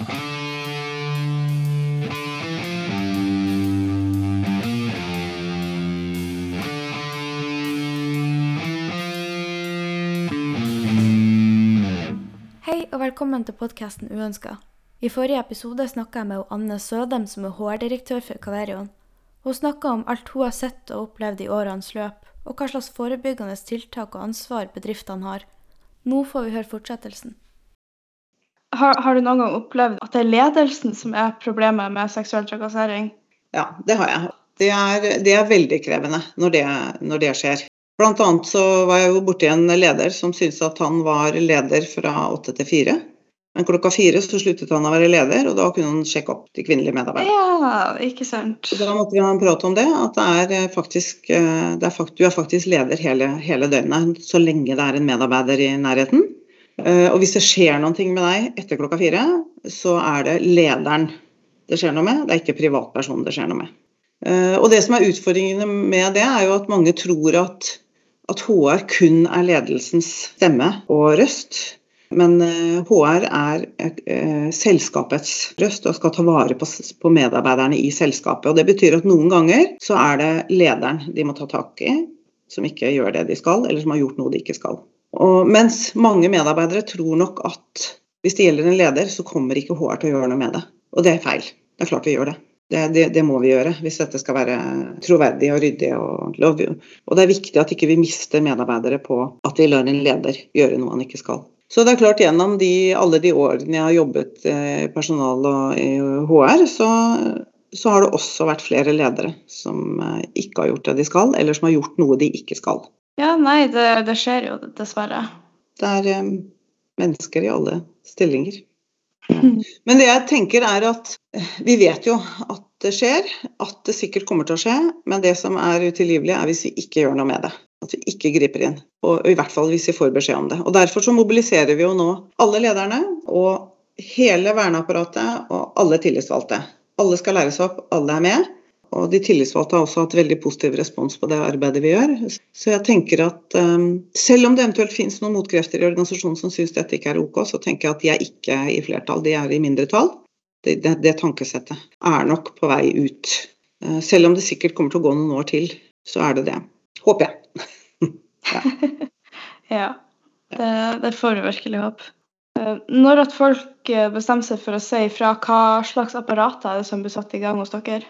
Hei og velkommen til podkasten Uønska. I forrige episode snakka jeg med Anne Sødem, som er HR-direktør for Caverion. Hun snakka om alt hun har sett og opplevd i årenes løp, og hva slags forebyggende tiltak og ansvar bedriftene har. Nå får vi høre fortsettelsen. Har, har, du noen gang opplevd at det er ledelsen som er problemet med seksuell trakassering? Ja, det har jeg. Det er, det er veldig krevende når det, når det skjer. Blant annet så var jeg jo borti en leder som syntes at han var leder fra åtte til fire. Men klokka fire så sluttet han å være leder, og da kunne han sjekke opp de kvinnelige medarbeiderne. Ja, ikke sant. Da måtte vi ha en prat om det, at det er faktisk, det er du er faktisk leder hele, hele, døgnet så lenge det er en medarbeider i nærheten. Og hvis det skjer noen ting med deg etter klokka fire, så er det lederen det skjer noe med, det er ikke privatpersonen det skjer noe med. Og det som er utfordringene med det, er jo at mange tror at, at HR kun er ledelsens stemme og røst. Men HR er selskapets røst og skal ta vare på, på, medarbeiderne i selskapet. og Det betyr at noen ganger så er det lederen de må ta tak i, som ikke gjør det de skal, eller som har gjort noe de ikke skal. Og mens mange medarbeidere tror nok at hvis det gjelder en leder, så kommer ikke HR til å gjøre noe med det. Og det er feil. Det er klart vi gjør det. Det, det, det, må vi gjøre hvis dette skal være troverdig og ryddig. Og, og det er viktig at ikke vi ikke mister medarbeidere på at vi lar en leder gjøre noe han ikke skal. Så det er klart Gjennom de, alle de årene jeg har jobbet i personal og i HR, så, så, har det også vært flere ledere som ikke har gjort det de skal, eller som har gjort noe de ikke skal. Ja, nei, det, det skjer jo dessverre. Det er um, mennesker i alle stillinger. Men det jeg tenker er at vi vet jo at det skjer, at det sikkert kommer til å skje, men det som er utilgivelig, er hvis vi ikke gjør noe med det. At vi ikke griper inn. Og i hvert fall hvis vi får beskjed om det. Og Derfor så mobiliserer vi jo nå alle lederne og hele verneapparatet og alle tillitsvalgte. Alle skal læres opp, alle er med. Og de tillitsvalgte har også hatt veldig positiv respons på det arbeidet vi gjør. Så jeg tenker at um, selv om det eventuelt finnes noen motkrefter i organisasjonen som syns dette ikke er ok, så tenker jeg at de er ikke i flertall, de er i mindretall. Det, det, det tankesettet er nok på vei ut. Uh, selv om det sikkert kommer til å gå noen år til, så er det det. Håper jeg. ja. ja. Det, det får du virkelig håpe. Når at folk bestemmer seg for å si ifra, hva slags apparater er det som blir satt i gang hos dere?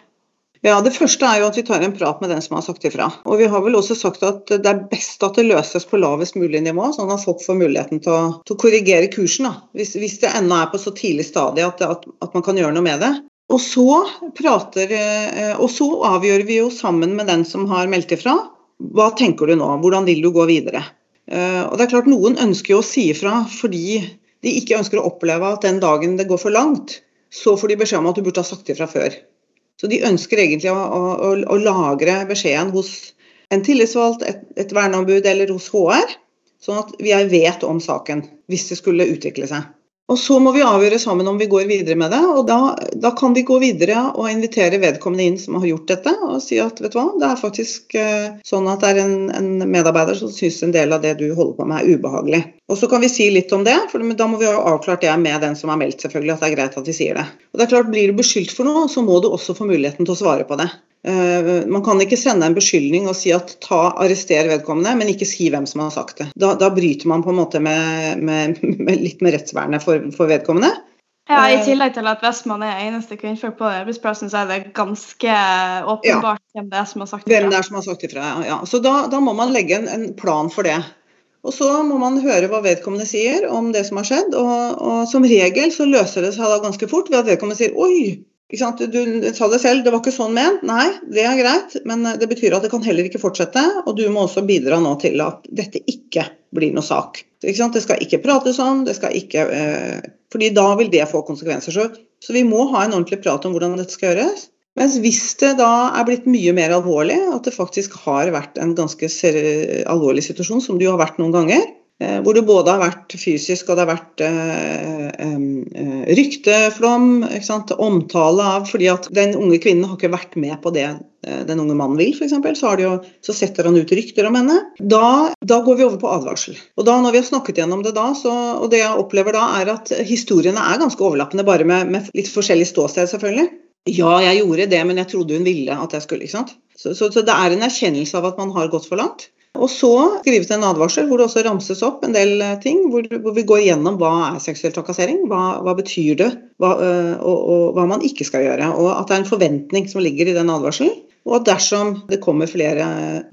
Ja, Det første er jo at vi tar en prat med den som har sagt ifra. Og vi har vel også sagt at det er best at det løses på lavest mulig nivå, sånn at folk får muligheten til å, til å korrigere kursen. Hvis, hvis, det ennå er på så tidlig stadie at, at, at, man kan gjøre noe med det. Og så, prater, og så avgjør vi jo sammen med den som har meldt ifra. Hva tenker du nå? Hvordan vil du gå videre? Og det er klart Noen ønsker jo å si ifra fordi de ikke ønsker å oppleve at den dagen det går for langt, så får de beskjed om at du burde ha sagt ifra før. Så de ønsker egentlig å, å, å lagre beskjeden hos en tillitsvalgt, et, et verneombud eller hos HR, sånn at vi vet om saken hvis det skulle utvikle seg. Og Så må vi avgjøre sammen om vi går videre med det. og Da, da kan vi gå videre og invitere vedkommende inn som har gjort dette, og si at vet du hva, det er faktisk uh, sånn at det er en, en medarbeider som syns en del av det du holder på med er ubehagelig. Og Så kan vi si litt om det, for da må vi ha avklart det med den som har meldt, selvfølgelig, at det er greit at vi sier det. Og det er klart, Blir du beskyldt for noe, så må du også få muligheten til å svare på det. Uh, man kan ikke sende en beskyldning og si at ta, arrester vedkommende, men ikke si hvem som har sagt det. Da, da bryter man på en måte med, med, med litt med rettsvernet for, for, vedkommende. Ja, I tillegg til at hvis man er eneste kvinnfolk på arbeidsplassen, så er det ganske åpenbart ja. hvem det er som har sagt ifra. Hvem det er som har sagt ifra, ja. Så da, da må man legge en, en, plan for det. Og så må man høre hva vedkommende sier om det som har skjedd. Og, og som regel så løser det seg da ganske fort ved at vedkommende sier oi, du, sa det selv, det var ikke sånn ment. Nei, det er greit, men det betyr at det kan heller ikke fortsette. Og du må også bidra nå til at dette ikke blir noe sak. Det skal ikke prates om, det skal ikke eh, fordi da vil det få konsekvenser. Så, så, vi må ha en ordentlig prat om hvordan dette skal gjøres. Mens hvis det da er blitt mye mer alvorlig, at det faktisk har vært en ganske alvorlig situasjon, som det jo har vært noen ganger, Eh, hvor det både har vært fysisk og det har vært eh, eh, rykteflom, omtale av fordi at den unge kvinnen har ikke vært med på det eh, den unge mannen vil, f.eks., så, så setter han ut rykter om henne. Da, da, går vi over på advarsel. Og da når vi har snakket gjennom det da, så, og det jeg opplever da, er at historiene er ganske overlappende, bare med, med litt forskjellig ståsted, selvfølgelig. Ja, jeg gjorde det, men jeg trodde hun ville at jeg skulle. ikke sant? Så, så, så det er en erkjennelse av at man har gått for langt. Og så skrives det en advarsel hvor det også ramses opp en del eh, ting. Hvor, hvor vi går gjennom hva er seksuell trakassering, hva, hva betyr det, hva, øh, og, og, hva man ikke skal gjøre. Og at det er en forventning som ligger i den advarselen. Og at dersom det kommer flere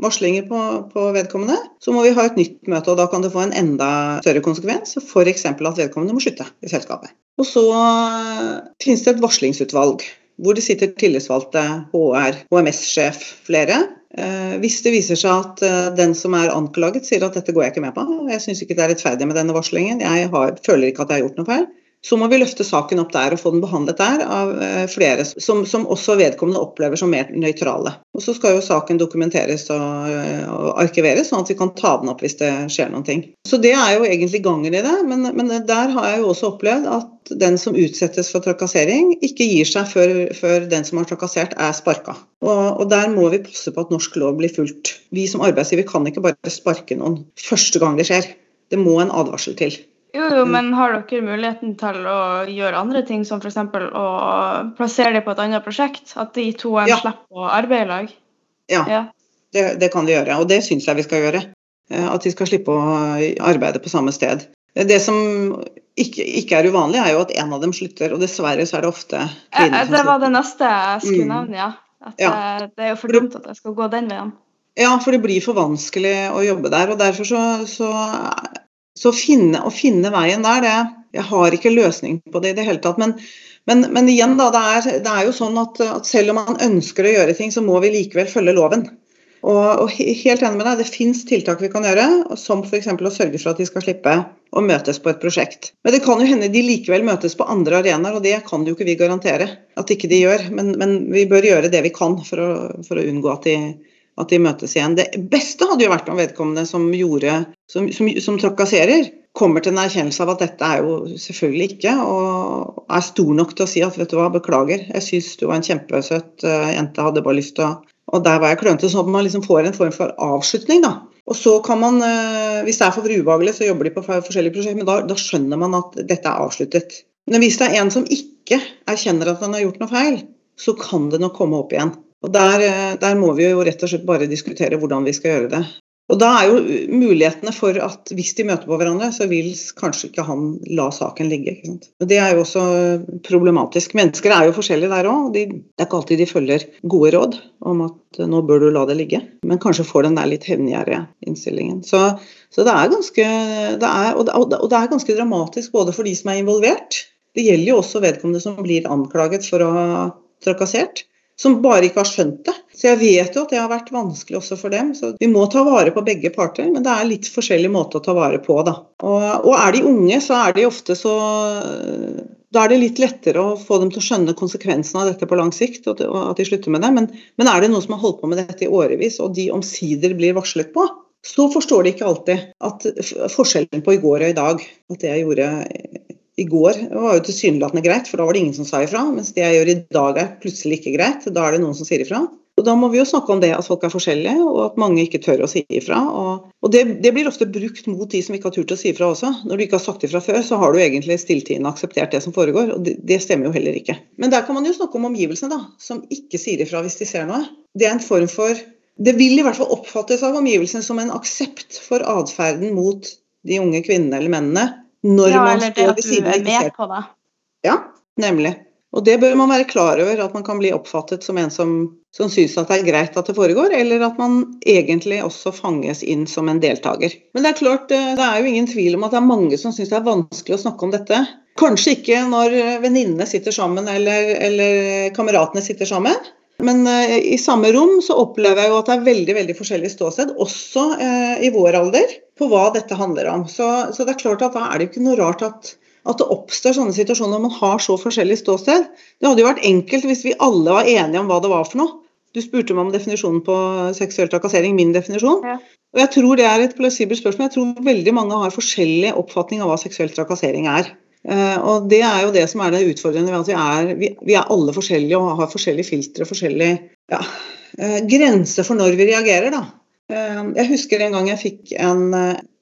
varslinger på, på, vedkommende, så må vi ha et nytt møte. Og da kan det få en enda større konsekvens, f.eks. at vedkommende må slutte i selskapet. Og så øh, finnes det et varslingsutvalg hvor det sitter tillitsvalgte, HR, HMS-sjef, flere, Eh, hvis det viser seg at eh, den som er anklaget sier at dette går jeg ikke med på, jeg syns ikke det er rettferdig med denne varslingen, jeg har, føler ikke at jeg har gjort noe feil, så må vi løfte saken opp der og få den behandlet der av eh, flere som, som også vedkommende opplever som mer nøytrale. Og Så skal jo saken dokumenteres og, og, arkiveres, sånn at vi kan ta den opp hvis det skjer noen ting. Så Det er jo egentlig gangen i det, men, men der har jeg jo også opplevd at den som utsettes for trakassering, ikke gir seg før, før den som har trakassert er sparka. Og, og, Der må vi passe på at norsk lov blir fulgt. Vi som arbeidsgiver kan ikke bare sparke noen første gang det skjer. Det må en advarsel til. Jo, jo, mm. men har dere muligheten til å gjøre andre ting, som f.eks. å plassere dem på et annet prosjekt? At de to ja. slipper å arbeide i lag? Ja, ja. Det, det, kan vi gjøre. Og det syns jeg vi skal gjøre. Eh, at de skal slippe å arbeide på samme sted. Det som ikke, ikke, er uvanlig, er jo at en av dem slutter, og dessverre så er det ofte eh, kvinner som slutter. Det var det neste jeg skulle mm. nevne, ja. At ja. Eh, det er jo for dumt at jeg skal gå den veien. Ja, for det blir for vanskelig å jobbe der. og Derfor så, så så finne, å finne veien der, det, jeg har ikke løsning på det i det hele tatt. Men, men, men igjen, da, det er, det er jo sånn at, at, selv om man ønsker å gjøre ting, så må vi likevel følge loven. Og, og helt enig med deg, Det fins tiltak vi kan gjøre, som f.eks. å sørge for at de skal slippe å møtes på et prosjekt. Men det kan jo hende de likevel møtes på andre arenaer, og det kan jo ikke vi garantere at ikke de gjør. Men, men vi bør gjøre det vi kan for å, for å unngå at de, at de møtes igjen. Det beste hadde jo vært om vedkommende som, gjorde, som, som, som trakasserer, kommer til en erkjennelse av at dette er jo selvfølgelig ikke, og er stor nok til å si at vet du hva, beklager, jeg syns du var en kjempesøt uh, jente, hadde bare lyst til å Og der var jeg klønete. Sånn at man liksom får en form for avslutning, da. Og så kan man, uh, hvis det er for ubehagelig, så jobber de på forskjellige prosjekter, men da, da skjønner man at dette er avsluttet. Men hvis det er en som ikke erkjenner at han har gjort noe feil, så kan det nok komme opp igjen. Og der, eh, der, må vi jo rett og slett bare diskutere hvordan vi skal gjøre det. Og Da er jo mulighetene for at hvis de møter på hverandre, så vil kanskje ikke han la saken ligge. Ikke sant? Og Det er jo også problematisk. Mennesker er jo forskjellige der òg. Det er ikke alltid de følger gode råd om at nå bør du la det ligge, men kanskje får den der litt hevngjerrige innstillingen. Så, så det, er ganske, det er, og, det, og det er ganske dramatisk både for de som er involvert. Det gjelder jo også vedkommende som blir anklaget for å ha trakassert som bare ikke har skjønt det. Så jeg vet jo at det har vært vanskelig også for dem. Så vi må ta vare på begge parter, men det er litt forskjellig måte å ta vare på, da. Og, og er de unge, så er de ofte så da er det litt lettere å få dem til å skjønne konsekvensene av dette på lang sikt, og at de slutter med det. Men, men er det noen som har holdt på med dette i årevis, og de omsider blir varslet på, så forstår de ikke alltid at forskjellen på i går og i dag, at det jeg gjorde i går var jo tilsynelatende greit, for da var det ingen som sa ifra. Mens det jeg gjør i dag er plutselig ikke greit. Da er det noen som sier ifra. Og Da må vi jo snakke om det at folk er forskjellige, og at mange ikke tør å si ifra. Og, og det, det, blir ofte brukt mot de som ikke har turt å si ifra også. Når du ikke har sagt ifra før, så har du egentlig stilltiende akseptert det som foregår. Og det, det, stemmer jo heller ikke. Men der kan man jo snakke om omgivelsene, da. Som ikke sier ifra hvis de ser noe. Det er en form for Det vil i hvert fall oppfattes av omgivelsene som en aksept for atferden mot de unge kvinnene eller mennene når ja, man står ved siden av med på det. Ja, nemlig. Og det bør man være klar over, at man kan bli oppfattet som en som, som syns at det er greit at det foregår, eller at man egentlig også fanges inn som en deltaker. Men det er klart, eh, det er jo ingen tvil om at det er mange som syns det er vanskelig å snakke om dette. Kanskje ikke når venninnene sitter sammen eller, eller kameratene sitter sammen. Men uh, i samme rom så opplever jeg jo at det er veldig veldig forskjellig ståsted, også eh, i vår alder, på hva dette handler om. Så, så, det er klart at da er det ikke noe rart at, at det oppstår sånne situasjoner når man har så forskjellig ståsted. Det hadde jo vært enkelt hvis vi alle var enige om hva det var for noe. Du spurte meg om definisjonen på seksuell trakassering, min definisjon. Ja. Og jeg tror det er et plausibelt spørsmål. Jeg tror veldig mange har forskjellig oppfatning av hva seksuell trakassering er. Eh, og det er jo det som er det utfordrende ved at vi er, vi, vi er alle forskjellige og har forskjellige filtre, og forskjellige ja, eh, grenser for når vi reagerer, da. Eh, jeg husker en gang jeg fikk en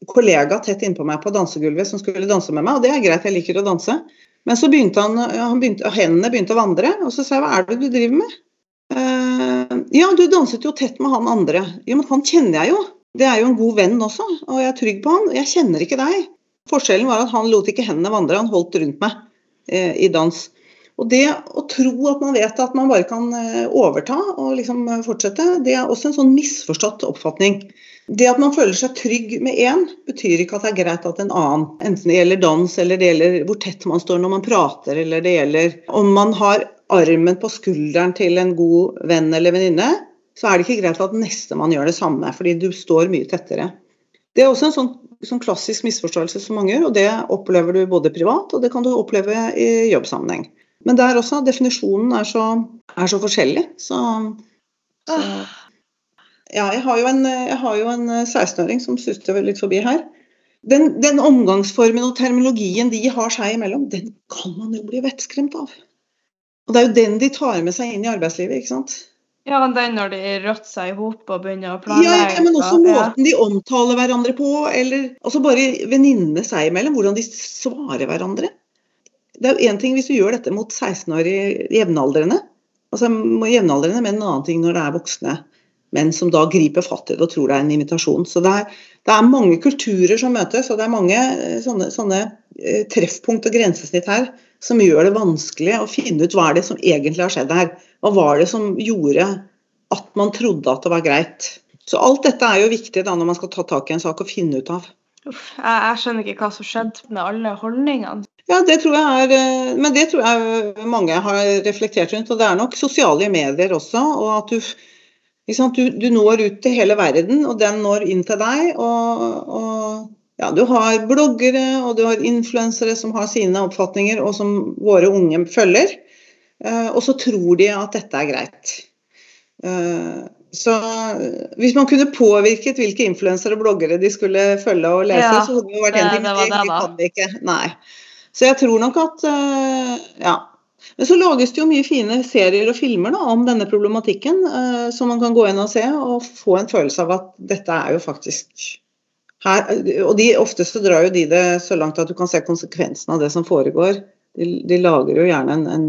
kollega tett innpå meg på dansegulvet som skulle danse med meg, og det er greit, jeg liker å danse. Men så begynte han, han begynte, hendene begynte å vandre, og så sa jeg hva er det du driver med? ja, du danset jo tett med han andre. Jo, men han kjenner jeg jo. Det er jo en god venn også, og jeg er trygg på han. Jeg kjenner ikke deg. Forskjellen var at han lot ikke hendene vandre, han holdt rundt meg eh, i dans. Og det å tro at man vet at man bare kan eh, overta og liksom eh, fortsette, det er også en sånn misforstått oppfatning. Det at man føler seg trygg med én, betyr ikke at det er greit at en annen, enten det gjelder dans eller det gjelder hvor tett man står når man prater, eller det gjelder om man har armen på skulderen til en god venn eller venninne, så er det ikke greit at neste man gjør det samme, fordi du står mye tettere. Det er også en sånn, sånn, klassisk misforståelse som mange gjør, og det opplever du både privat og det kan du oppleve i jobbsammenheng. Men der også, definisjonen er så, er så forskjellig. Så, så, Ja, jeg har jo en, en 16-åring som suster litt forbi her. Den, den, omgangsformen og terminologien de har seg imellom, den kan man jo bli vettskremt av. Og det er jo den de tar med seg inn i arbeidslivet, ikke sant. Ja, den når de rotter i hop og begynner å planlegge. Ja, men også måten de omtaler hverandre på, eller altså bare venninnene seg imellom, hvordan de svarer hverandre. Det er jo én ting hvis du gjør dette mot 16-årige jevnaldrende, altså jevnaldrende, men en annen ting når det er voksne menn som da griper fatt i det og tror det er en invitasjon. Så det er, det er mange kulturer som møtes, og det er mange eh, sånne, sånne eh, treffpunkt og grensesnitt her som gjør det vanskelig å finne ut hva er det som egentlig har skjedd her. Hva var det som gjorde at man trodde at det var greit. Så alt dette er jo viktig da når man skal ta tak i en sak og finne ut av. Uff, jeg, jeg, skjønner ikke hva som skjedde med alle holdningene. Ja, det tror jeg er, eh, Men det tror jeg mange har reflektert rundt. Og det er nok sosiale medier også. og at du, du, du når ut til hele verden, og den når inn til deg. og, og ja, du har bloggere og du har influensere som har sine oppfatninger, og som våre unge følger. Eh, og så tror de at dette er greit. Eh, så hvis man kunne påvirket hvilke influensere og bloggere de skulle følge og lese, ja, så hadde det vært en ting. Men det, det, kan de ikke. Nei. Så jeg tror nok at eh, Ja. Men så lages det jo mye fine serier og filmer da, om denne problematikken, som man kan gå inn og se og få en følelse av at dette er jo faktisk her, og de, Ofte så drar jo de det så langt at du kan se konsekvensen av det som foregår. De, de lager jo gjerne en, en,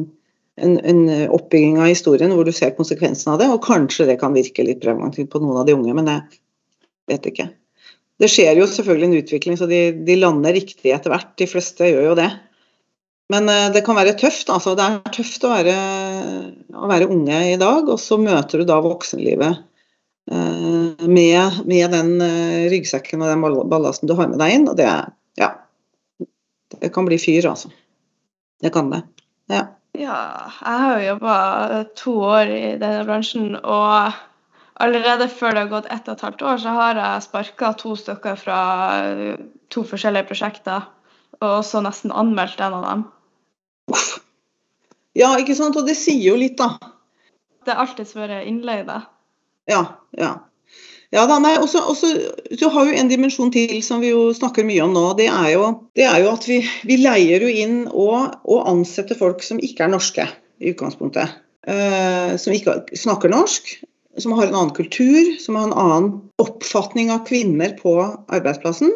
en, en, oppbygging av historien hvor du ser konsekvensen av det, og kanskje det kan virke litt preventivt på noen av de unge, men jeg vet ikke. Det skjer jo selvfølgelig en utvikling, så de, de lander riktig etter hvert. De fleste gjør jo det. Men uh, det kan være tøft. altså Det er tøft å være, å være unge i dag, og så møter du da voksenlivet Eh, med, med, den eh, ryggsekken og den ballasten du har med deg inn. Og det, ja, det kan bli fyr, altså. Det kan det. Ja. jeg har jo jobba to år i denne bransjen, og allerede før det har gått ett og et halvt år, så har jeg sparka to stykker fra to forskjellige prosjekter, og så nesten anmeldt en av dem. Ja, ikke sant. Og det sier jo litt, da. Det er alltid vært innleide. Ja. ja. Ja da, nei, også, også, Du har jo en dimensjon til som vi jo snakker mye om nå. Det er jo, det er jo at vi, vi, leier jo inn og, og, ansetter folk som ikke er norske i utgangspunktet. Uh, som ikke snakker norsk, som har en annen kultur, som har en annen oppfatning av kvinner på arbeidsplassen.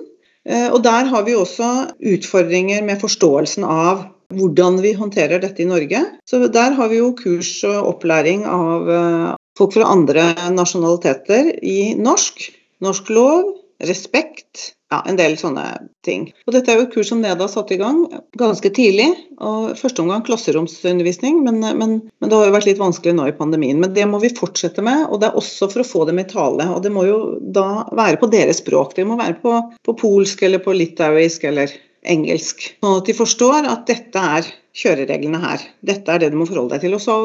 Uh, og der har vi også utfordringer med forståelsen av hvordan vi håndterer dette i Norge. Så der har vi jo kurs og opplæring av, eh, folk fra andre nasjonaliteter i norsk, norsk lov, respekt, ja, en del sånne ting. Og dette er jo et kurs som Neda satte i gang ganske tidlig. og Første omgang klasseromsundervisning, men, men, men, det har jo vært litt vanskelig nå i pandemien. Men det må vi fortsette med, og det er også for å få dem i tale. Og det må jo da være på deres språk. Det må være på, på polsk eller på litauisk eller engelsk. Sånn at de forstår at dette er kjørereglene her. Dette er det du må forholde deg til. Og så,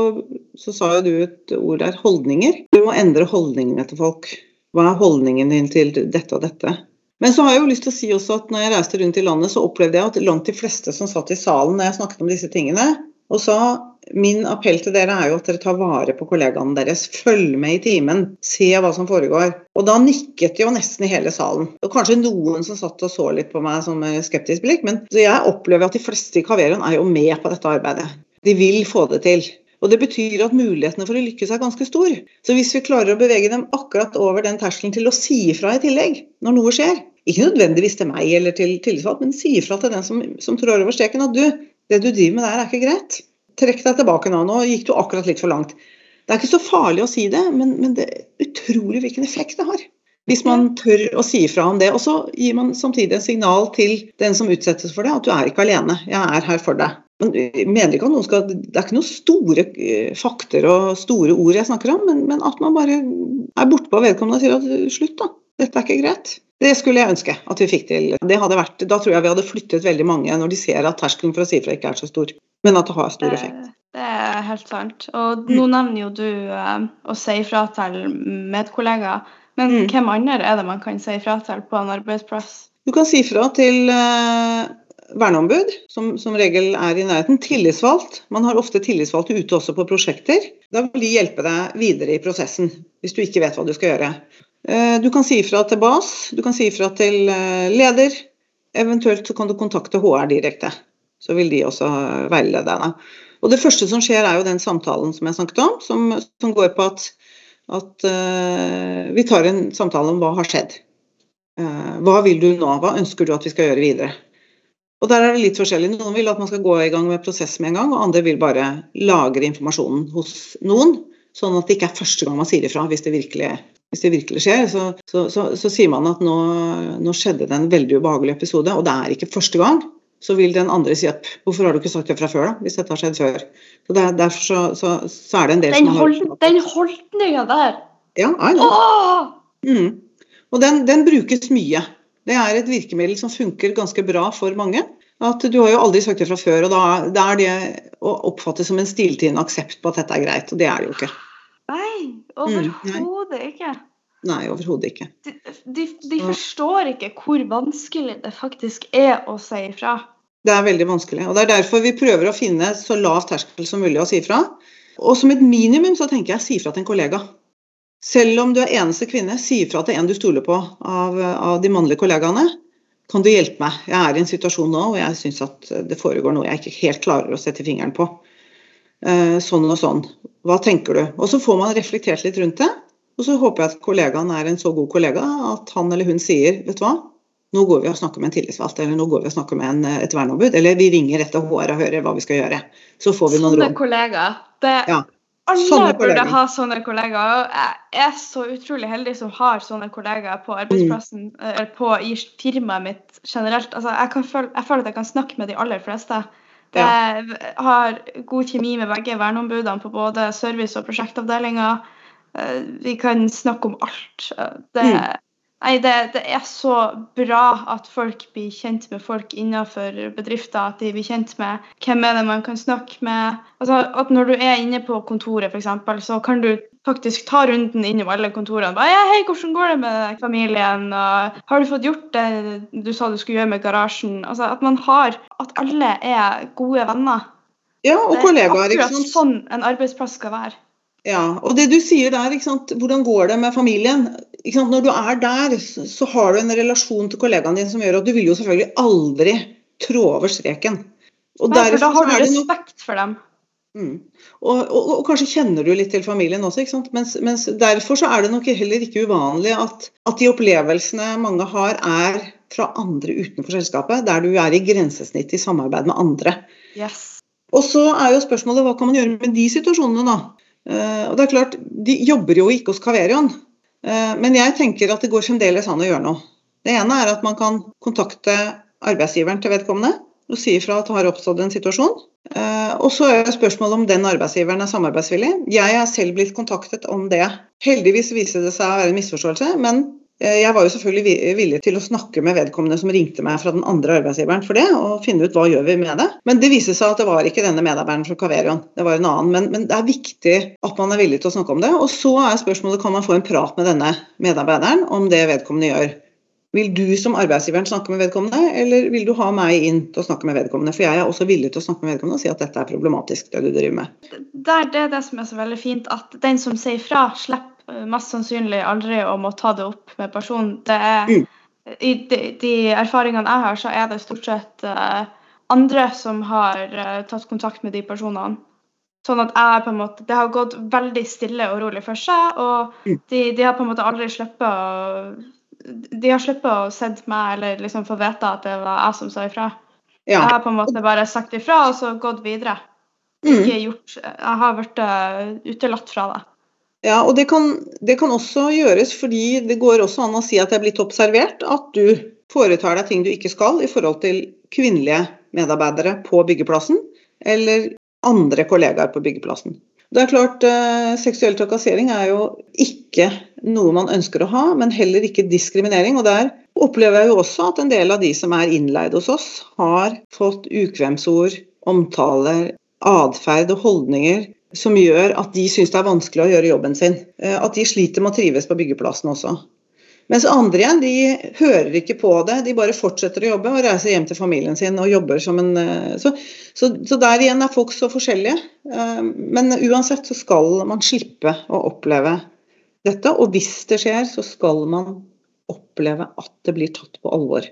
så sa jo du et ord der, holdninger. Du må endre holdningene til folk. Hva er holdningen din til dette og dette? Men så har jeg jo lyst til å si også at når jeg reiste rundt i landet, så opplevde jeg at langt de fleste som satt i salen når jeg snakket om disse tingene, og sa min appell til dere er jo at dere tar vare på kollegaene deres. Følg med i timen, se hva som foregår. Og da nikket jo nesten i hele salen. Og kanskje noen som satt og så litt på meg som skeptisk blikk, men jeg opplever at de fleste i Kaverion er jo med på dette arbeidet. De vil få det til. Og Det betyr at mulighetene for å lykkes er ganske stor. Så hvis vi klarer å bevege dem akkurat over den terskelen til å si ifra i tillegg når noe skjer, ikke nødvendigvis til meg eller til tillitsvalgt, men si ifra til den som, som trår over streken at du, det du driver med der er ikke greit. Trekk deg tilbake nå, nå gikk du akkurat litt for langt. Det er ikke så farlig å si det, men, men det er utrolig hvilken effekt det har. Hvis man tør å si ifra om det. Og så gir man samtidig en signal til den som utsettes for det, at du er ikke alene. Jeg er her for deg. Men mener ikke at noen skal, Det er ikke noen store eh, fakter og store ord jeg snakker om, men, men at man bare er bortpå vedkommende og sier at slutt, da. Dette er ikke greit. Det skulle jeg ønske at vi fikk til. Det hadde vært, da tror jeg vi hadde flyttet veldig mange når de ser at terskelen for å si ifra ikke er så stor, men at det har stor effekt. Det er helt sant. Og nå nevner jo du uh, å si ifra til medkollegaer. Men mm. hvem andre er det man kan si ifra til på en arbeidsplass? Du kan si ifra til uh, verneombud, som som regel er i nærheten. Tillitsvalgt. Man har ofte tillitsvalgte ute også på prosjekter. Da vil de hjelpe deg videre i prosessen, hvis du ikke vet hva du skal gjøre. Uh, du kan si ifra til BAS, du kan si ifra til leder. Eventuelt så kan du kontakte HR direkte. Så vil de også veilede deg. Og Det første som skjer, er jo den samtalen som jeg snakket om, som, som går på at, at uh, vi tar en samtale om hva har skjedd. Uh, hva vil du nå? Hva ønsker du at vi skal gjøre videre? Og der er det litt forskjellig. Noen vil at man skal gå i gang med prosess med en gang, og andre vil bare lagre informasjonen hos noen, sånn at det ikke er første gang man sier ifra hvis det virkelig, hvis det virkelig skjer. Så, så, så, så, sier man at nå, nå skjedde det en veldig ubehagelig episode, og det er ikke første gang så vil den andre si at hvorfor har du ikke sagt det fra før, da, hvis dette har skjedd før. Så der, Derfor så, så, så, er det en del den som har Den holdninga der! Ja, I know. Mm. Og den, den, brukes mye. Det er et virkemiddel som funker ganske bra for mange. At Du har jo aldri sagt det fra før, og da, da er det å oppfatte som en stilltiende aksept på at dette er greit, og det er det jo ikke. Nei, overhodet mm, ikke. Nei, overhodet ikke. De, de, de, forstår ikke hvor vanskelig det faktisk er å si ifra. Det er veldig vanskelig. og Det er derfor vi prøver å finne så lav terskel som mulig å si fra. Og som et minimum så tenker jeg si fra til en kollega. Selv om du er eneste kvinne, si fra til en du stoler på av, av, de mannlige kollegaene. Kan du hjelpe meg? Jeg er i en situasjon nå hvor jeg syns at det foregår noe jeg ikke helt klarer å sette fingeren på. Eh, sånn og sånn. Hva tenker du? Og så får man reflektert litt rundt det. Og så håper jeg at kollegaen er en så god kollega at han eller hun sier vet du hva, nå går vi og snakker med en tillitsvalgt, eller nå går vi og snakker med en, et verneombud, eller vi ringer etter HR og hører hva vi skal gjøre. Så får vi noen råd. Sånne kollegaer. Det, ja. Alle sånne burde ha sånne kollegaer. Jeg er så utrolig heldig som har sånne kollegaer på arbeidsplassen, mm. eller på, i firmaet mitt generelt. Altså, jeg, føle, jeg, føler at jeg kan snakke med de aller fleste. Ja. Jeg har god kjemi med begge verneombudene på både service- og prosjektavdelinga. Eh, vi kan snakke om alt. Eh, det, mm. Nei, det, det, er så bra at folk blir kjent med folk innenfor bedrifter. At de blir kjent med hvem er det man kan snakke med. Altså, at Når du er inne på kontoret, f.eks., så kan du faktisk ta runden innom alle kontorene. Bare, ja, hei, 'Hvordan går det med familien?' Og, 'Har du fått gjort det du sa du skulle gjøre med garasjen?' Altså, At man har, at alle er gode venner. Ja, og kollegaer. Det er akkurat sånn en arbeidsplass skal være. Ja, og det du sier der, hvordan går det med familien? Når du er der, så har du en relasjon til kollegaen din som gjør at du vil jo selvfølgelig aldri trå over streken. Og Nei, for da har du respekt for dem. Mm. Og, og, og, kanskje kjenner du litt til familien også. ikke sant? Mens, mens Derfor så er det nok heller ikke uvanlig at, at, de opplevelsene mange har, er fra andre utenfor selskapet, der du er i grensesnitt i samarbeid med andre. Yes. Og så er jo spørsmålet hva kan man gjøre med de situasjonene, da? Eh, og det er klart, De jobber jo ikke hos Caverion, eh, men jeg tenker at det går fremdeles an å gjøre noe. Det ene er at man kan kontakte arbeidsgiveren til vedkommende og si ifra at det har oppstått en situasjon. Eh, og så er spørsmålet om den arbeidsgiveren er samarbeidsvillig. Jeg er selv blitt kontaktet om det. Heldigvis viser det seg å være en misforståelse, men jeg var jo selvfølgelig villig til å snakke med vedkommende som ringte meg fra den andre arbeidsgiveren for det, og finne ut hva gjør vi med det. Men det viste seg at det var ikke denne medarbeideren fra Caverion, det var en annen. Men, men, det er viktig at man er villig til å snakke om det. Og så er spørsmålet kan man få en prat med denne medarbeideren om det vedkommende gjør. Vil du som arbeidsgiveren snakke med vedkommende, eller vil du ha meg inn til å snakke med vedkommende? For jeg er også villig til å snakke med vedkommende og si at dette er problematisk, det du driver med. Det er det, det som er så veldig fint, at den som sier fra, slipper mest sannsynlig aldri å må ta det opp med personen. Det er, mm. I de, de, erfaringene jeg har, så er det stort sett uh, andre som har uh, tatt kontakt med de personene. Sånn at jeg på en måte, Det har gått veldig stille og rolig for seg, og mm. de, de har på en måte aldri sluppet å de har sluppet å sett meg eller liksom få vite at det var jeg som sa ifra. Ja. Jeg har på en måte bare sagt ifra og så gått videre. Mm. Ikke gjort, jeg har blitt utelatt fra det. Ja, og det kan, det kan, også gjøres fordi det går også an å si at det er blitt observert at du foretar deg ting du ikke skal i forhold til kvinnelige medarbeidere på byggeplassen, eller andre kollegaer på byggeplassen. Det er klart, eh, Seksuell trakassering er jo ikke noe man ønsker å ha, men heller ikke diskriminering. og Der opplever jeg jo også at en del av de som er innleid hos oss, har fått ukvemsord, omtaler, atferd og holdninger som gjør at de syns det er vanskelig å gjøre jobben sin. Eh, at de sliter med å trives på byggeplassen også. Mens andre igjen de hører ikke på det, de bare fortsetter å jobbe og reiser hjem til familien sin og jobber som en eh, Så, så, så der igjen er folk så forskjellige. Eh, men uansett så skal man slippe å oppleve dette. Og hvis det skjer, så skal man oppleve at det blir tatt på alvor.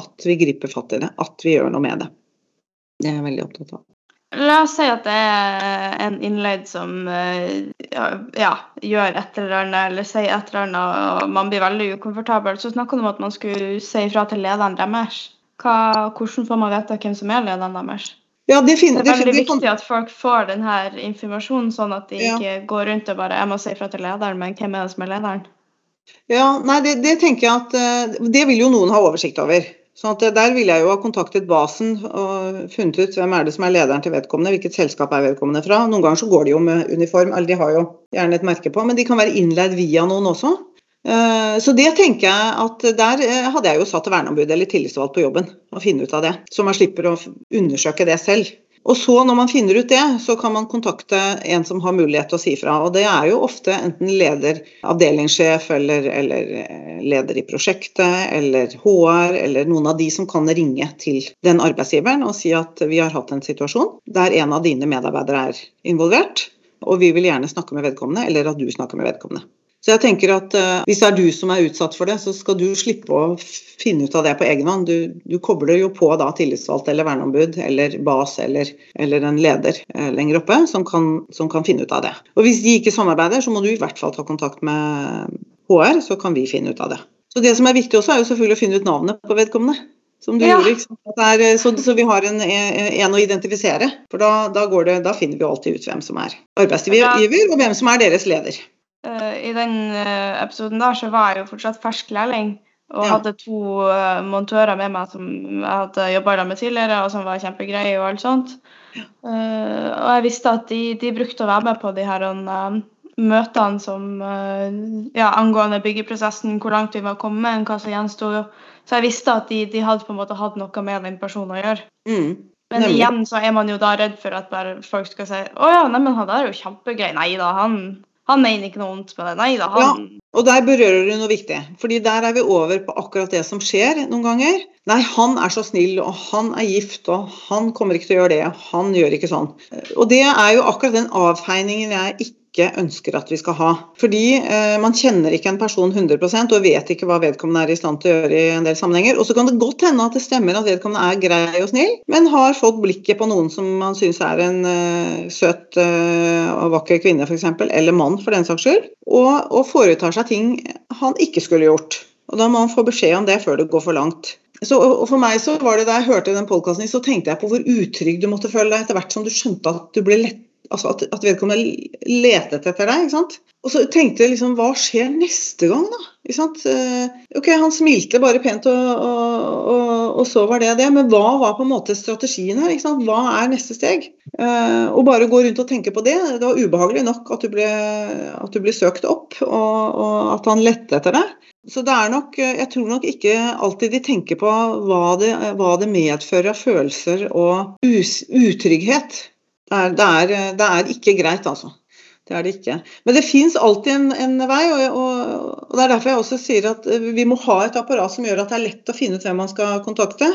At vi griper fatt i det, at vi gjør noe med det. Det er jeg veldig opptatt av. La oss si at det er en innleid som ja, ja, gjør et eller annet eller sier et eller annet, og man blir veldig ukomfortabel. Så snakker du om at man skulle si ifra til lederen deres. Hva, hvordan får man vite hvem som er lederen deres? Ja, det, finner, det, er veldig det, viktig at folk får denne informasjonen, sånn at de ikke går rundt og bare jeg må si ifra til lederen, men hvem er det som er lederen? Ja, nei, det, det tenker jeg at eh, Det vil jo noen ha oversikt over. Sånn at Der ville jeg jo ha kontaktet basen og funnet ut hvem er det som er lederen til vedkommende, hvilket selskap er vedkommende fra. Noen ganger så går de jo med uniform, eller de har jo gjerne et merke på, men de kan være innleid via noen også. Eh, så det tenker jeg at der eh, hadde jeg jo satt verneombud eller tillitsvalgt på jobben og finne ut av det. Så man slipper å undersøke det selv. Og så Når man finner ut det, så kan man kontakte en som har mulighet til å si fra. og Det er jo ofte enten leder, avdelingssjef eller, eller, eh, leder i prosjektet eller HR eller noen av de som kan ringe til den arbeidsgiveren og si at vi har hatt en situasjon der en av dine medarbeidere er involvert, og vi vil gjerne snakke med vedkommende, eller at du snakker med vedkommende. Så jeg tenker at uh, Hvis det er du som er utsatt for det, så skal du slippe å finne ut av det på egen hånd. Du, du kobler jo på da tillitsvalgt eller verneombud eller bas eller, eller en leder uh, lenger oppe som kan, som kan, finne ut av det. Og Hvis de ikke samarbeider, så må du i hvert fall ta kontakt med HR, så kan vi finne ut av det. Så Det som er viktig også, er jo selvfølgelig å finne ut navnet på vedkommende. Som du ja. gjorde, er, så, så, vi har en, en, å identifisere. For da, da, det, da finner vi alltid ut hvem som er arbeidsgiver, og hvem som er deres leder. Uh, I den uh, episoden der så var jeg jo fortsatt fersk lærling og ja. hadde to uh, montører med meg som jeg hadde jobba med tidligere, og som var kjempegreie og alt sånt. Ja. og jeg visste at de, de, brukte å være med på de her møtene som ja, angående byggeprosessen, hvor langt vi var kommet, hva som gjensto. Så jeg visste at de, de, hadde på en måte hatt noe med den personen å gjøre. Mm. Men igjen så er man jo da redd for at folk skal si å ja, neimen han der er jo kjempegøy. Nei da, han han mener ikke noe vondt med det. Nei da, han ja, Og der berører du noe viktig. fordi der er vi over på akkurat det som skjer noen ganger. Nei, han er så snill, og han er gift, og han kommer ikke til å gjøre det. Han gjør ikke sånn. Og det er jo akkurat den avfeiningen jeg ikke ikke ønsker at vi skal ha. Fordi eh, man kjenner ikke en person 100% og vet ikke hva vedkommende er i stand til å gjøre i en del sammenhenger. Og så kan det godt hende at det stemmer at vedkommende er grei og snill, men har fått blikket på noen som man syns er en eh, søt uh, og vakker kvinne f.eks., eller mann for den saks skyld, og, og foretar seg ting han ikke skulle gjort. Og Da må han få beskjed om det før det går for langt. Så, og for meg så var det Da jeg hørte den podkasten, så tenkte jeg på hvor utrygg du måtte føle deg etter hvert som du skjønte at du ble lett altså at, at, vedkommende letet etter deg. ikke sant? Og så tenkte jeg liksom, hva skjer neste gang, da? Ikke sant? Eh, ok, Han smilte bare pent, og, og, og, og, så var det det. Men hva var på en måte strategien her? ikke sant? Hva er neste steg? Uh, og bare gå rundt og tenke på det. Det var ubehagelig nok at du ble, at du ble søkt opp, og, at han lette etter deg. Så det er nok, Jeg tror nok ikke alltid de tenker på hva det, hva det medfører av følelser og us, utrygghet det er, det, er, det er, ikke greit, altså. Det er det ikke. Men det fins alltid en, en vei, og, og, og, det er derfor jeg også sier at eh, vi må ha et apparat som gjør at det er lett å finne ut hvem man skal kontakte.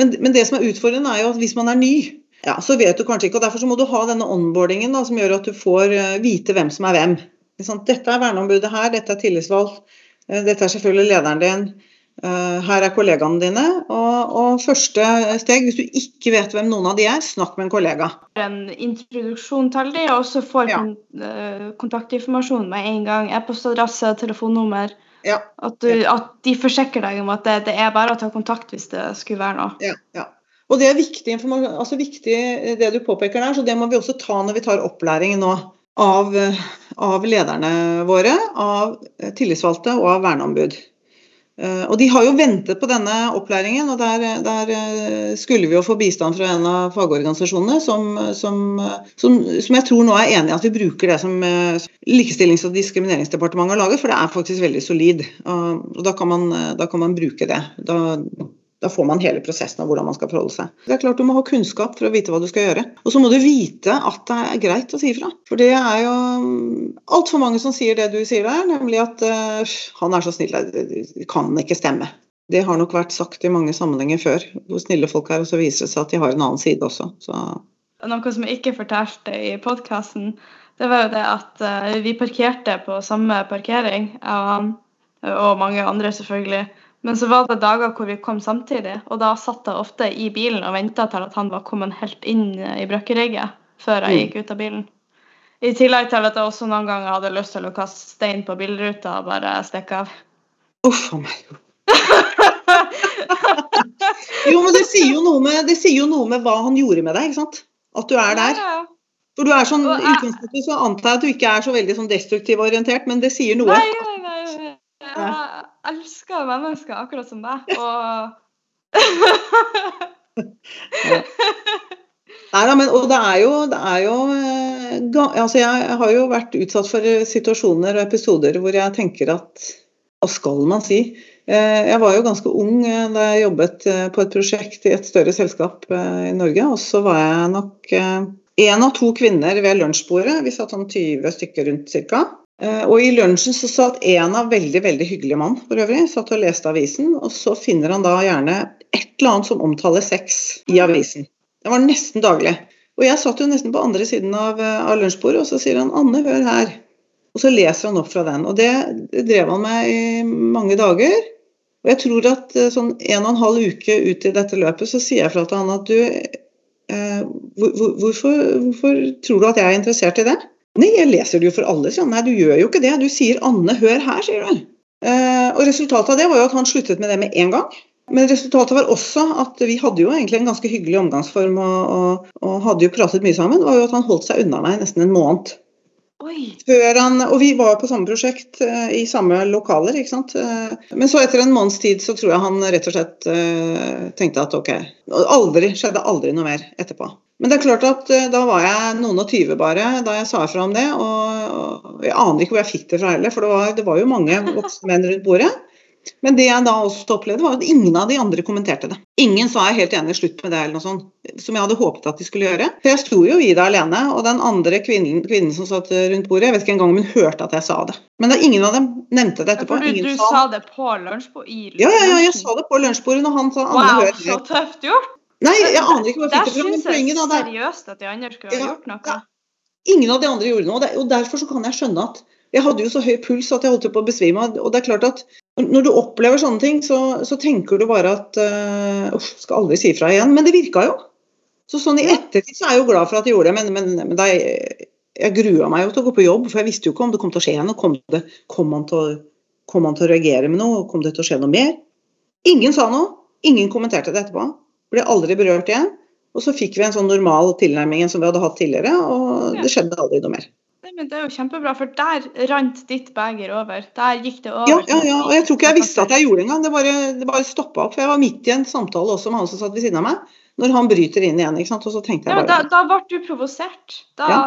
Men, men det som er utfordrende, er jo at hvis man er ny, ja, så vet du kanskje ikke. og Derfor må du ha denne onboardingen da, som gjør at du får uh, vite hvem som er hvem. Dette er verneombudet her, dette er tillitsvalgt, dette er selvfølgelig lederen din. Uh, her er kollegaene dine. Og, og, første steg, hvis du ikke vet hvem noen av de er, snakk med en kollega. En introduksjon til dem, og så får ja. kontaktinformasjon med en gang. E-postadresse, telefonnummer. Ja. At, du, at, de forsikrer deg om at det, det, er bare å ta kontakt hvis det skulle være noe. Ja, ja. Og det er viktig, altså viktig det du påpeker der, så det må vi også ta når vi tar opplæring nå. Av, av lederne våre, av tillitsvalgte og av verneombud. Eh, og De har jo ventet på denne opplæringen, og der, der, eh, skulle vi jo få bistand fra en av fagorganisasjonene som, som, som, som jeg tror nå er enig i at vi bruker det som eh, Likestillings- og diskrimineringsdepartementet har laget, for det er faktisk veldig solid. Og Da kan man, da kan man bruke det. Da, da får man hele prosessen av hvordan man skal forholde seg. Det er klart Du må ha kunnskap for å vite hva du skal gjøre. Og så må du vite at det er greit å si ifra. For det er jo altfor mange som sier det du sier der, nemlig at uh, han er så snill, det kan ikke stemme. Det har nok vært sagt i mange sammenhenger før, hvor snille folk er, og så viser det seg at de har en annen side også. Så. Noe som jeg ikke fortalte i podkasten, det var jo det at uh, vi parkerte på samme parkering, og mange andre selvfølgelig. Men så var det dager hvor vi kom samtidig, og da satt jeg ofte i bilen og venta til at han var kommet helt inn i brøkkerigget før jeg mm. gikk ut av bilen. I tillegg til at jeg også noen ganger hadde lyst til å kaste stein på bilruta og bare stikke av. Uff a meg. jo, men det sier jo, med, det sier jo noe med hva han gjorde med deg, ikke sant? At du er der. For du er sånn, utgangspunktet så antar jeg at du ikke er så veldig sånn destruktiv orientert, men det sier noe. Nei, nei, nei. Jeg elsker mennesker akkurat som deg. Og Nei da, men og det er jo, det er jo eh, altså Jeg har jo vært utsatt for situasjoner og episoder hvor jeg tenker at Hva skal man si? Eh, jeg var jo ganske ung eh, da jeg jobbet på et prosjekt i et større selskap i Norge. Og så var jeg nok én av to kvinner ved lunsjbordet. Vi satt sånn 20 stykker rundt ca. Eh, og I lunsjen så satt en av veldig veldig hyggelige mann for øvrig, satt og leste avisen. Og så finner han da gjerne et eller annet som omtaler sex i avisen. Det var nesten daglig. Og jeg satt jo nesten på andre siden av, eh, av lunsjbordet, og så sier han 'Anne, hør her'. Og så leser han opp fra den. Og det, det drev han med i mange dager. Og jeg tror at eh, sånn en og en halv uke ut i dette løpet så sier jeg fra til han at du eh, hvor, hvorfor, hvorfor tror du at jeg er interessert i det? Nei, jeg leser det jo for alle, sier han. Nei, du gjør jo ikke det. Du sier 'Anne, hør her', sier du. Eh, og resultatet av det var jo at han sluttet med det med en gang. Men resultatet var også at vi hadde jo egentlig en ganske hyggelig omgangsform og, og, og hadde jo pratet mye sammen. Var jo at han holdt seg unna meg nesten en måned. Han, og vi var på samme prosjekt uh, i samme lokaler, ikke sant. Uh, men så etter en måneds tid så tror jeg han rett og slett uh, tenkte at ok. Aldri, skjedde aldri noe mer etterpå. Men det er klart at da var jeg noen og tyve bare da jeg sa ifra om det. Og jeg aner ikke hvor jeg fikk det fra heller, for det var, det var jo mange voksne menn rundt bordet. Men det jeg da også opplevde, var at ingen av de andre kommenterte det. Ingen sa jeg helt enig, slutt med det, eller noe sånt, som jeg hadde håpet at de skulle gjøre. For jeg sto jo i det alene, og den andre kvinnen, kvinnen, som satt rundt bordet, jeg vet ikke engang om hun hørte at jeg sa det. Men da ingen av dem nevnte det etterpå. Ja, du, du sa, det på lunsjbordet? Ja, ja, ja, jeg sa det på lunsjbordet når han sa andre wow, hør så tøft gjort! Nei, jeg aner ikke hvor jeg fikk det fra. Der det jeg seriøst at de andre skulle ha ja, gjort noe. Ja. Ingen av de andre gjorde noe, og derfor så kan jeg skjønne at jeg hadde jo så høy puls at jeg holdt på å besvime. Og det er klart at når du opplever sånne ting, så, så tenker du bare at uh, skal aldri si fra igjen. Men det virka jo. Så sånn i ettertid så er jeg jo glad for at jeg gjorde det, men, men, men det jeg grua meg jo til å gå på jobb, for jeg visste jo ikke om det kom til å skje noe. Kom, det, kom, han til kom man til å reagere med noe? Kom det til å skje noe mer? Ingen sa noe. Ingen kommenterte det etterpå. Ble aldri berørt igjen. Og så fikk vi en sånn normal tilnærming som vi hadde hatt tidligere, og det skjedde aldri noe mer. Nei, men Det er jo kjempebra, for der rant ditt beger over. Der gikk det over. Ja, ja, ja. og jeg tror ikke jeg visste at jeg gjorde det engang. Det bare, det bare stoppa opp. For jeg var midt i en samtale også med han som satt ved siden av meg, når han bryter inn igjen. ikke sant? Og så tenkte jeg bare... Ja, da, da ble du provosert. Da, ja.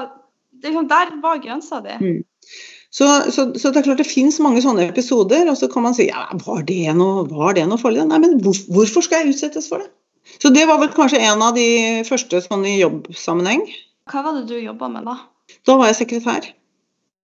liksom, der var grensa di. Mm. Så, så, så, det er klart det finnes mange sånne episoder, og så kan man si ja, var det noe, var det noe farlig? Nei, men hvor, hvorfor skal jeg utsettes for det? Så det var vel kanskje en av de første sånn i jobbsammenheng. Hva var det du jobba med da? Da var jeg sekretær.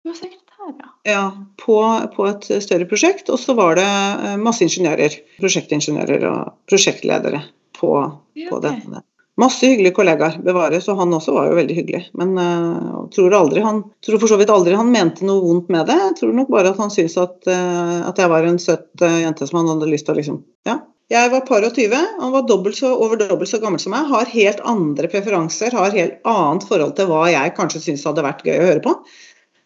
Du var sekretær, ja. Ja, på, på et større prosjekt. Og så var det eh, masse ingeniører. Prosjektingeniører og prosjektledere på, Ja, på denne. Masse hyggelige kollegaer bevares, og han også var jo veldig hyggelig. Men uh, tror aldri han tror for så vidt aldri han mente noe vondt med det. Jeg tror nok bare at han syntes at, uh, at jeg var en søt uh, jente som han hadde lyst til å liksom Ja. Jeg var par og tyve, han var dobbelt så, over dobbelt så gammel som meg, har helt andre preferanser, har helt annet forhold til hva jeg kanskje syns hadde vært gøy å høre på.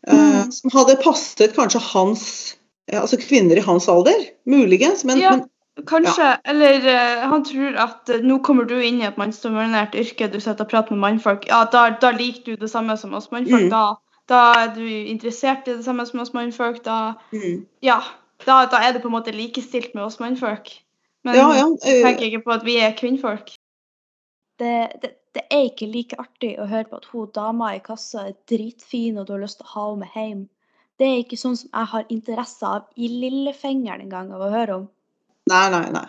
Eh, Mm. som hadde passet kanskje hans ja, Altså kvinner i hans alder, muligens, men, Ja. men Kanskje, eller uh, han tror at uh, nå kommer du inn i et mannsdominert yrke, du sitter og prater med mannfolk. Ja, da, da liker du det samme som oss mannfolk. Mm. Da, da er du interessert i det samme som oss mannfolk. Da, mm. ja, da, da er det på en måte likestilt med oss mannfolk. Men Ja, ja. eh, tenker ikke på at vi er kvinnfolk. Det, det, det er ikke like artig å høre på at hun dama i kassa er dritfin og du har lyst til å ha henne med hjem. Det er ikke sånn som jeg har interesse av i lillefingeren engang av å høre om. Nei, nei, nei.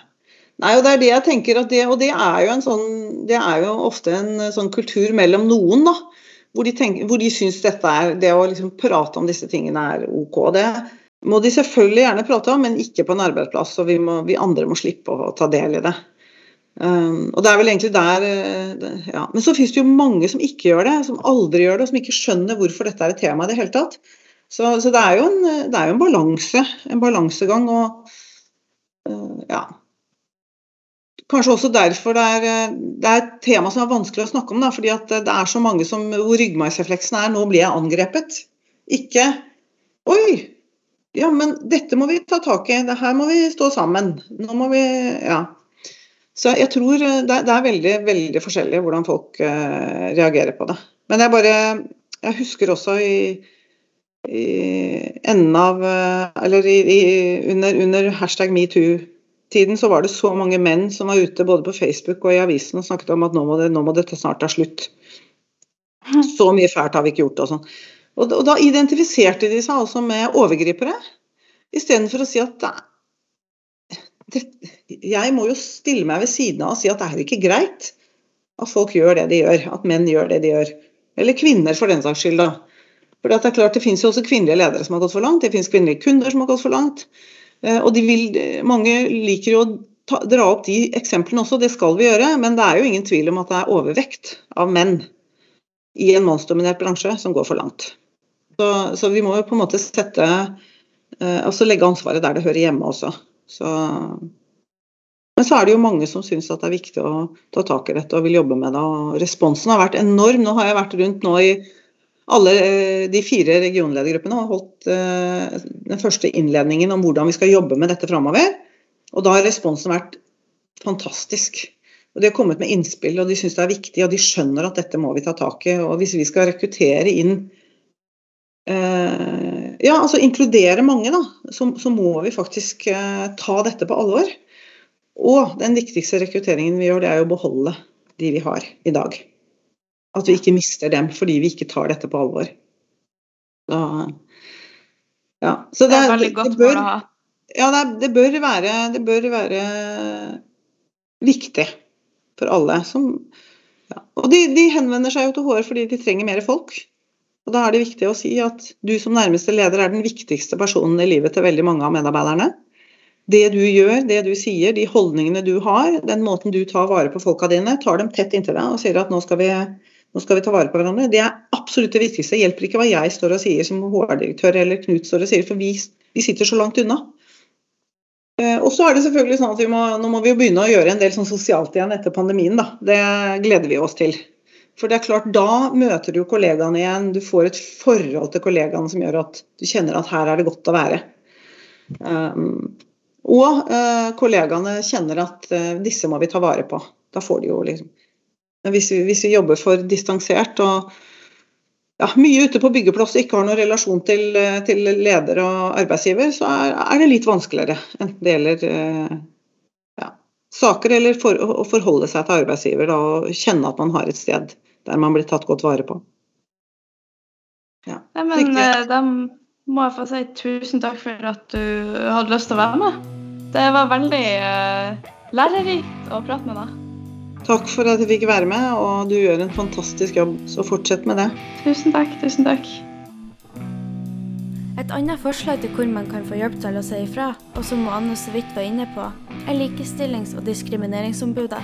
Nei, og det er det jeg tenker at det, Og det er jo en sånn Det er jo ofte en eh, sånn kultur mellom noen, da. Hvor de, tenker, hvor de syns dette er Det å liksom prate om disse tingene er ok. Det må de selvfølgelig gjerne prate om, men ikke på en arbeidsplass. Og vi, må, vi andre må slippe å ta del i det. Um, og det er vel egentlig der det, ja. Men så finnes det jo mange som ikke gjør det, som aldri gjør det, og som ikke skjønner hvorfor dette er et tema i det hele tatt. Så, så det er jo en, det er jo en balanse, en balansegang. og uh, ja. Kanskje også derfor det er, eh, det er et tema som er vanskelig å snakke om. Da, fordi at det er så mange som, hvor ryggmargsrefleksen er 'nå blir jeg angrepet'. Ikke 'oi, ja, men dette må vi ta tak i, det her må vi stå sammen'. Nå må vi Ja. Så jeg tror eh, det er, det er veldig, veldig forskjellig hvordan folk eh, reagerer på det. Men jeg bare Jeg husker også i, i enden av eh, Eller i, i, under, under hashtag metoo-tiden så var det så mange menn som var ute både på Facebook og i avisen og snakket om at nå må, det, nå må dette snart ta slutt. Så mye fælt har vi ikke gjort og sånn. Og, og da identifiserte de seg altså med overgripere, istedenfor å si at det, jeg må jo stille meg ved siden av og si at det er ikke greit at folk gjør det de gjør, at menn gjør det de gjør. Eller kvinner, for den saks skyld. da. For det er klart, det finnes jo også kvinnelige ledere som har gått for langt, det finnes kvinnelige kunder som har gått for langt. Eh, Og vil, mange liker jo å ta, dra opp de eksemplene også, det skal vi gjøre, men det er jo ingen tvil om at det er overvekt av menn i en mannsdominert bransje som går for langt. Så, så vi må jo på en måte sette eh, Altså legge ansvaret der det hører hjemme også. Så, men så er det jo mange som syns at det er viktig å ta tak i dette og vil jobbe med det. og Responsen har vært enorm. Nå har jeg vært rundt nå i alle eh, de fire regionledergruppene og holdt eh, den første innledningen om hvordan vi skal jobbe med dette framover. Og da har responsen vært fantastisk. Og De har kommet med innspill, og de syns det er viktig, og de skjønner at dette må vi ta tak i. Og hvis vi skal rekruttere inn eh, Ja, altså inkludere mange, da, så, så må vi faktisk eh, ta dette på alvor. Og den viktigste rekrutteringen vi gjør, det er å beholde de vi har i dag. At vi ikke mister dem fordi vi ikke tar dette på alvor. Da, ja. Så Det er veldig godt bør, mål å ha. ja, det, det, bør være, det bør være viktig for alle. Som, ja. Og de, de henvender seg jo til HR fordi de trenger mer folk. Og Da er det viktig å si at du som nærmeste leder er den viktigste personen i livet til veldig mange av medarbeiderne. Det du gjør, det du sier, de holdningene du har, den måten du tar vare på folka dine, tar dem tett inntil deg og sier at nå skal vi, nå skal vi ta vare på hverandre. Det er absolutt det viktigste. Det hjelper ikke hva jeg står og sier som HR-direktør eller Knut står og sier, for vi, vi sitter så langt unna. Eh, Og så er det selvfølgelig sånn at vi må, Nå må vi jo begynne å gjøre en del sånn sosialt igjen etter pandemien. da. Det gleder vi oss til. For det er klart, da møter du kollegaene igjen. Du får et forhold til kollegaene som gjør at du kjenner at her er det godt å være. Um, og uh, kollegaene kjenner at uh, disse må vi ta vare på. Da får de jo liksom hvis vi, hvis vi jobber for distansert og ja, mye ute på byggeplass og ikke har noen relasjon til, eh, til leder og arbeidsgiver, så er, er det litt vanskeligere. Enten det gjelder ja, saker eller for, å forholde seg til arbeidsgiver da, og kjenne at man har et sted der man blir tatt godt vare på. Nei, men Riktig. eh, da må jeg få si tusen takk for at du hadde lyst til å være med. Det var veldig uh, lærerikt å prate med deg. Takk for at jeg fikk være med, og du gjør en fantastisk jobb, så fortsett med det. Tusen takk, tusen takk. Et annet forslag til hvor man kan få hjelp til å si ifra, og som Anne så vidt var inne på, er Likestillings- og diskrimineringsombudet.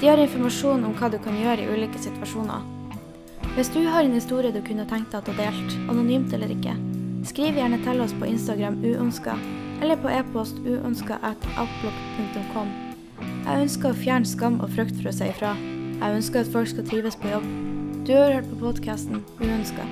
De har informasjon om hva du kan gjøre i ulike situasjoner. Hvis du har en historie du kunne tenkt deg at du delt, anonymt eller ikke, skriv gjerne til oss på Instagram uønska, eller på e-post uønska at outlook.com. Jeg ønsker å fjerne skam og frykt for å si ifra. Jeg ønsker at folk skal trives på jobb. Du har hørt på podkasten Uønska.